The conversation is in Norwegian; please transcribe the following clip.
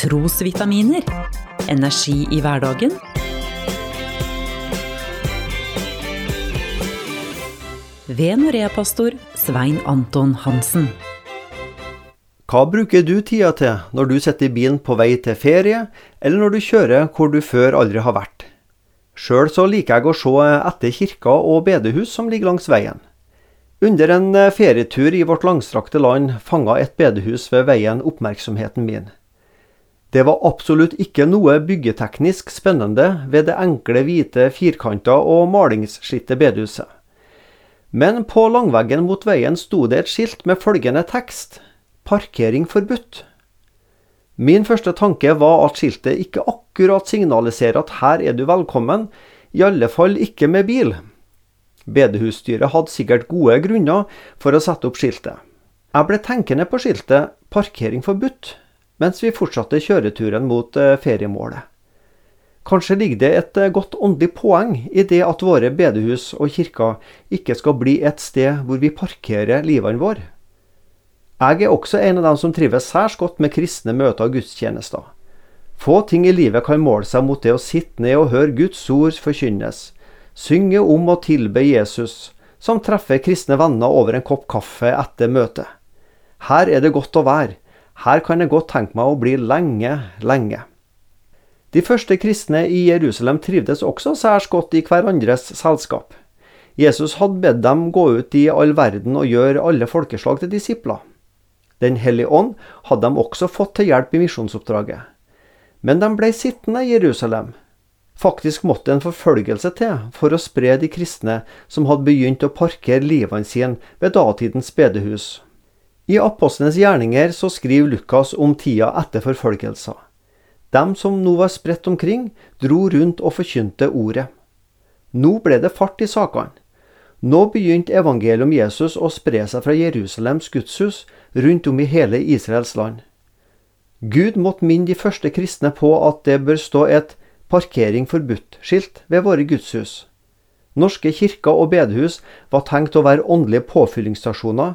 Trosvitaminer. Energi i hverdagen. Ved Norea-pastor Svein Anton Hansen. Hva bruker du tida til når du sitter i bilen på vei til ferie, eller når du kjører hvor du før aldri har vært? Sjøl så liker jeg å se etter kirker og bedehus som ligger langs veien. Under en ferietur i vårt langstrakte land fanga et bedehus ved veien oppmerksomheten min. Det var absolutt ikke noe byggeteknisk spennende ved det enkle, hvite, firkanta og malingsslitte bedehuset. Men på langveggen mot veien sto det et skilt med følgende tekst Parkering forbudt. Min første tanke var at skiltet ikke akkurat signaliserer at her er du velkommen, i alle fall ikke med bil. Bedehusstyret hadde sikkert gode grunner for å sette opp skiltet. Jeg ble tenkende på skiltet 'Parkering forbudt' mens vi fortsatte kjøreturen mot feriemålet. Kanskje ligger det et godt åndelig poeng i det at våre bedehus og kirker ikke skal bli et sted hvor vi parkerer livene våre. Jeg er også en av dem som trives særs godt med kristne møter og gudstjenester. Få ting i livet kan måle seg mot det å sitte ned og høre Guds ord forkynnes, synge om og tilbe Jesus, som treffer kristne venner over en kopp kaffe etter møtet. Her er det godt å være, her kan jeg godt tenke meg å bli lenge, lenge. De første kristne i Jerusalem trivdes også særs godt i hverandres selskap. Jesus hadde bedt dem gå ut i all verden og gjøre alle folkeslag til disipler. Den hellige ånd hadde de også fått til hjelp i misjonsoppdraget. Men de ble sittende i Jerusalem. Faktisk måtte en forfølgelse til for å spre de kristne som hadde begynt å parkere livene sine ved datidens bedehus. I apostlenes gjerninger så skriver Lukas om tida etter forfølgelser. De som nå var spredt omkring, dro rundt og forkynte ordet. Nå ble det fart i sakene. Nå begynte evangeliet om Jesus å spre seg fra Jerusalems gudshus rundt om i hele Israels land. Gud måtte minne de første kristne på at det bør stå et 'parkering forbudt'-skilt ved våre gudshus. Norske kirker og bedehus var tenkt å være åndelige påfyllingsstasjoner,